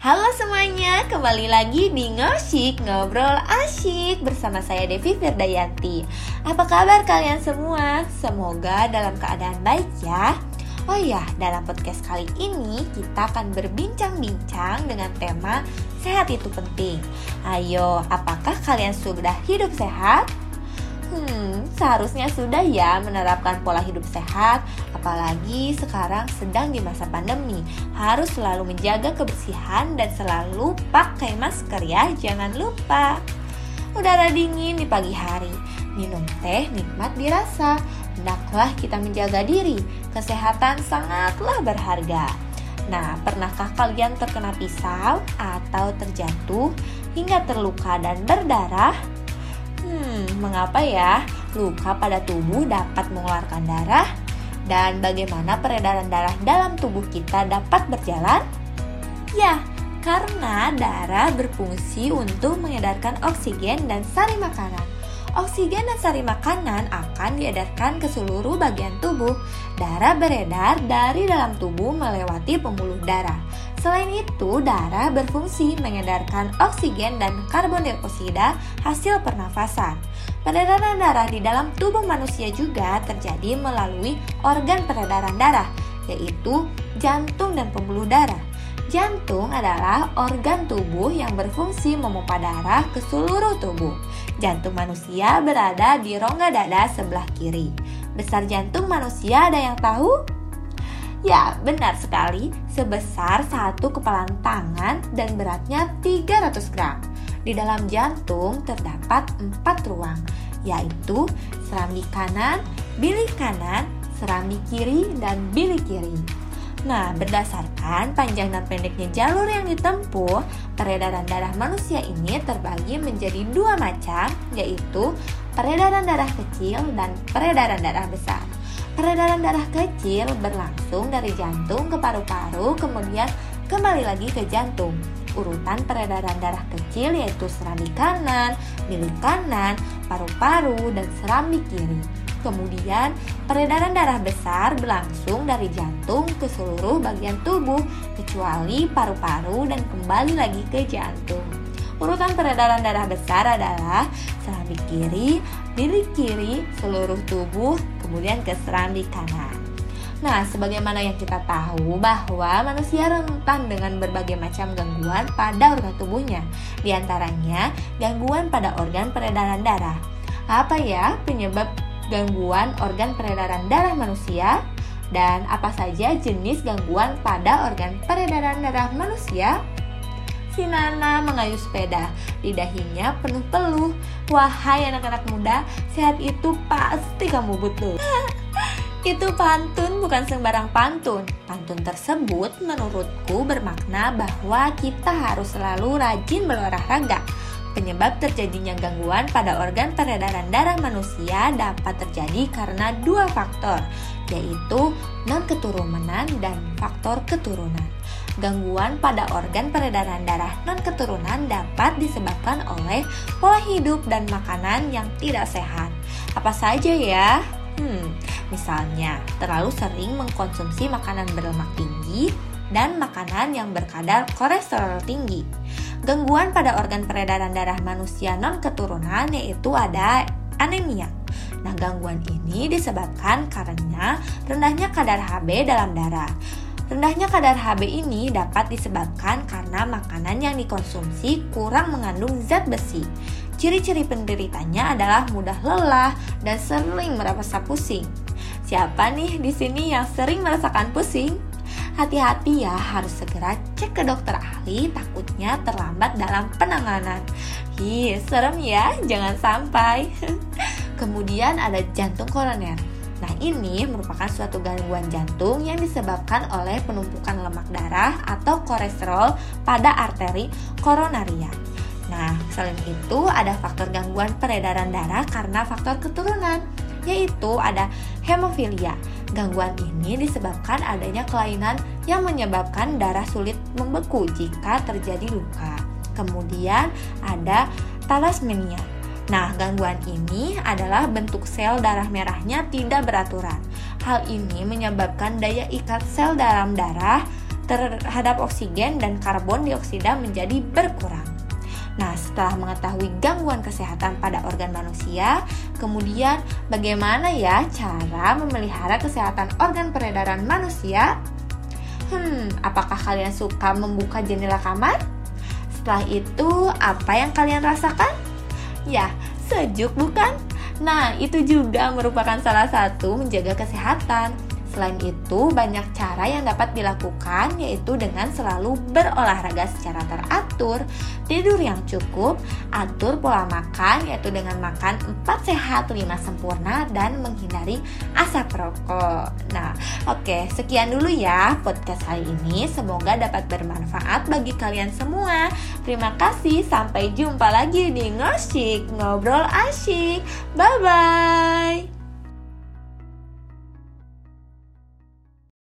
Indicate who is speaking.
Speaker 1: Halo semuanya, kembali lagi di Ngosyik Ngobrol Asyik bersama saya Devi Firdayanti Apa kabar kalian semua? Semoga dalam keadaan baik ya Oh ya, dalam podcast kali ini kita akan berbincang-bincang dengan tema Sehat itu penting Ayo, apakah kalian sudah hidup sehat? Hmm, seharusnya sudah ya menerapkan pola hidup sehat, apalagi sekarang sedang di masa pandemi. Harus selalu menjaga kebersihan dan selalu pakai masker ya, jangan lupa. Udara dingin di pagi hari, minum teh nikmat dirasa. Hendaklah kita menjaga diri, kesehatan sangatlah berharga. Nah, pernahkah kalian terkena pisau atau terjatuh hingga terluka dan berdarah? Hmm, mengapa ya luka pada tubuh dapat mengeluarkan darah? Dan bagaimana peredaran darah dalam tubuh kita dapat berjalan? Ya, karena darah berfungsi untuk mengedarkan oksigen dan sari makanan. Oksigen dan sari makanan akan diedarkan ke seluruh bagian tubuh. Darah beredar dari dalam tubuh melewati pembuluh darah. Selain itu, darah berfungsi mengedarkan oksigen dan karbon dioksida hasil pernafasan. Peredaran darah di dalam tubuh manusia juga terjadi melalui organ peredaran darah, yaitu jantung dan pembuluh darah. Jantung adalah organ tubuh yang berfungsi memompa darah ke seluruh tubuh. Jantung manusia berada di rongga dada sebelah kiri. Besar jantung manusia ada yang tahu? Ya, benar sekali, sebesar satu kepalan tangan dan beratnya 300 gram. Di dalam jantung terdapat empat ruang, yaitu serambi kanan, bilik kanan, serambi kiri, dan bilik kiri. Nah, berdasarkan panjang dan pendeknya jalur yang ditempuh, peredaran darah manusia ini terbagi menjadi dua macam, yaitu peredaran darah kecil dan peredaran darah besar. Peredaran darah kecil berlangsung dari jantung ke paru-paru, kemudian kembali lagi ke jantung. Urutan peredaran darah kecil yaitu serambi kanan, milik kanan, paru-paru, dan serambi kiri. Kemudian, peredaran darah besar berlangsung dari jantung ke seluruh bagian tubuh, kecuali paru-paru dan kembali lagi ke jantung. Urutan peredaran darah besar adalah serambi kiri, bilik kiri, seluruh tubuh, kemudian ke serambi kanan. Nah, sebagaimana yang kita tahu bahwa manusia rentan dengan berbagai macam gangguan pada organ tubuhnya, di antaranya gangguan pada organ peredaran darah. Apa ya penyebab gangguan organ peredaran darah manusia? Dan apa saja jenis gangguan pada organ peredaran darah manusia? Si Nana mengayuh sepeda, lidahinya penuh peluh. Wahai anak-anak muda, sehat itu pasti kamu butuh. Itu pantun bukan sembarang pantun. Pantun tersebut menurutku bermakna bahwa kita harus selalu rajin berolahraga. Penyebab terjadinya gangguan pada organ peredaran darah manusia dapat terjadi karena dua faktor, yaitu non-keturunan dan faktor keturunan. Gangguan pada organ peredaran darah non-keturunan dapat disebabkan oleh pola hidup dan makanan yang tidak sehat. Apa saja ya? Hmm, misalnya terlalu sering mengkonsumsi makanan berlemak tinggi dan makanan yang berkadar kolesterol tinggi. Gangguan pada organ peredaran darah manusia non keturunan yaitu ada anemia. Nah, gangguan ini disebabkan karena rendahnya kadar HB dalam darah. Rendahnya kadar HB ini dapat disebabkan karena makanan yang dikonsumsi kurang mengandung zat besi. Ciri-ciri penderitanya adalah mudah lelah dan sering merasa pusing. Siapa nih di sini yang sering merasakan pusing? Hati-hati ya, harus segera cek ke dokter ahli, takutnya terlambat dalam penanganan. Hi, serem ya, jangan sampai. Kemudian ada jantung koroner. Nah, ini merupakan suatu gangguan jantung yang disebabkan oleh penumpukan lemak darah atau kolesterol pada arteri koronaria. Nah, selain itu ada faktor gangguan peredaran darah karena faktor keturunan, yaitu ada hemofilia. Gangguan ini disebabkan adanya kelainan yang menyebabkan darah sulit membeku jika terjadi luka. Kemudian ada thalassemia. Nah, gangguan ini adalah bentuk sel darah merahnya tidak beraturan. Hal ini menyebabkan daya ikat sel dalam darah terhadap oksigen dan karbon dioksida menjadi berkurang. Nah, setelah mengetahui gangguan kesehatan pada organ manusia, kemudian bagaimana ya cara memelihara kesehatan organ peredaran manusia? Hmm, apakah kalian suka membuka jendela kamar? Setelah itu, apa yang kalian rasakan? Ya, sejuk bukan? Nah, itu juga merupakan salah satu menjaga kesehatan. Selain itu, banyak cara yang dapat dilakukan yaitu dengan selalu berolahraga secara teratur, tidur yang cukup, atur pola makan yaitu dengan makan 4 sehat 5 sempurna dan menghindari asap rokok. Nah, oke, okay, sekian dulu ya podcast kali ini. Semoga dapat bermanfaat bagi kalian semua. Terima kasih, sampai jumpa lagi di Ngosik Ngobrol Asyik. Bye bye.